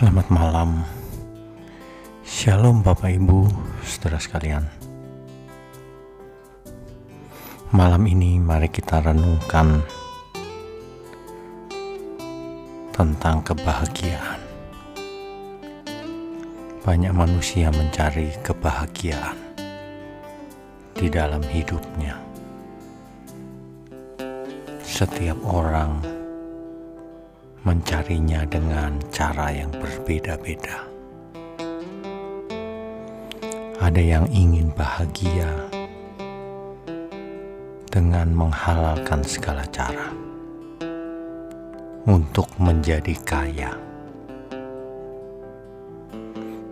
Selamat malam. Shalom Bapak Ibu, saudara sekalian. Malam ini mari kita renungkan tentang kebahagiaan. Banyak manusia mencari kebahagiaan di dalam hidupnya. Setiap orang mencarinya dengan cara yang berbeda-beda. Ada yang ingin bahagia dengan menghalalkan segala cara untuk menjadi kaya.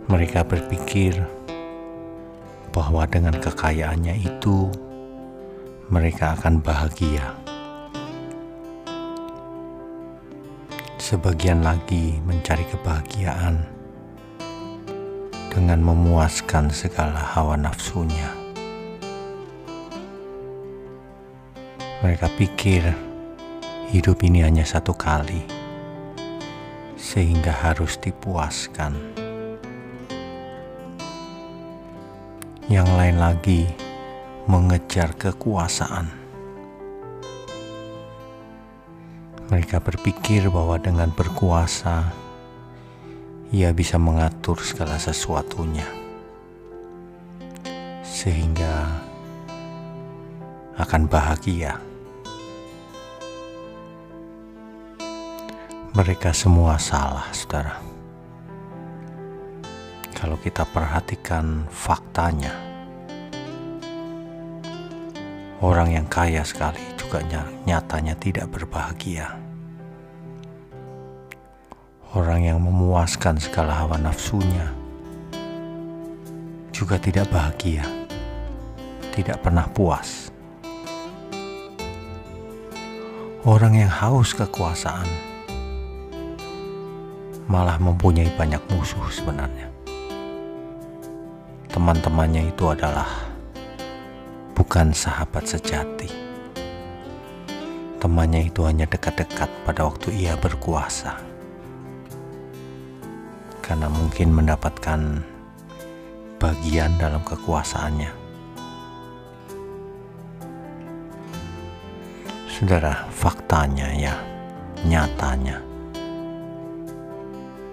Mereka berpikir bahwa dengan kekayaannya itu mereka akan bahagia. Sebagian lagi mencari kebahagiaan dengan memuaskan segala hawa nafsunya. Mereka pikir hidup ini hanya satu kali, sehingga harus dipuaskan. Yang lain lagi mengejar kekuasaan Mereka berpikir bahwa dengan berkuasa, ia bisa mengatur segala sesuatunya, sehingga akan bahagia. Mereka semua salah, saudara. Kalau kita perhatikan faktanya, orang yang kaya sekali juga nyatanya tidak berbahagia. Orang yang memuaskan segala hawa nafsunya juga tidak bahagia, tidak pernah puas. Orang yang haus kekuasaan malah mempunyai banyak musuh sebenarnya. Teman-temannya itu adalah bukan sahabat sejati temannya itu hanya dekat-dekat pada waktu ia berkuasa. Karena mungkin mendapatkan bagian dalam kekuasaannya. Saudara, faktanya ya, nyatanya.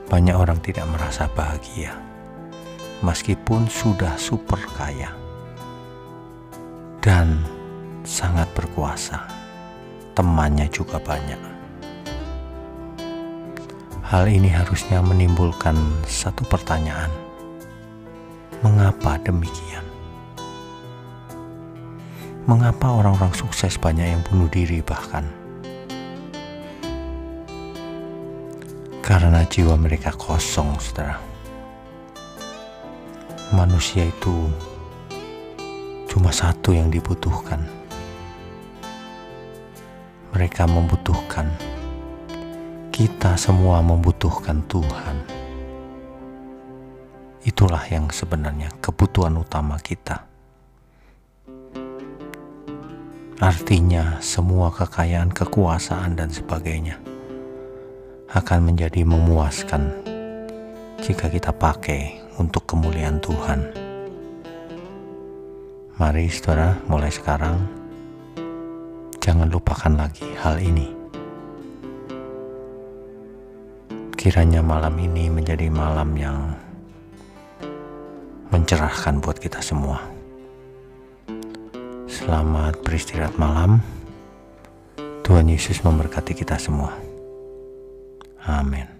Banyak orang tidak merasa bahagia meskipun sudah super kaya dan sangat berkuasa temannya juga banyak. Hal ini harusnya menimbulkan satu pertanyaan: mengapa demikian? Mengapa orang-orang sukses banyak yang bunuh diri, bahkan karena jiwa mereka kosong, saudara? Manusia itu cuma satu yang dibutuhkan mereka membutuhkan. Kita semua membutuhkan Tuhan. Itulah yang sebenarnya kebutuhan utama kita. Artinya, semua kekayaan, kekuasaan, dan sebagainya akan menjadi memuaskan jika kita pakai untuk kemuliaan Tuhan. Mari, saudara, mulai sekarang jangan lupakan lagi hal ini. Kiranya malam ini menjadi malam yang mencerahkan buat kita semua. Selamat beristirahat malam. Tuhan Yesus memberkati kita semua. Amin.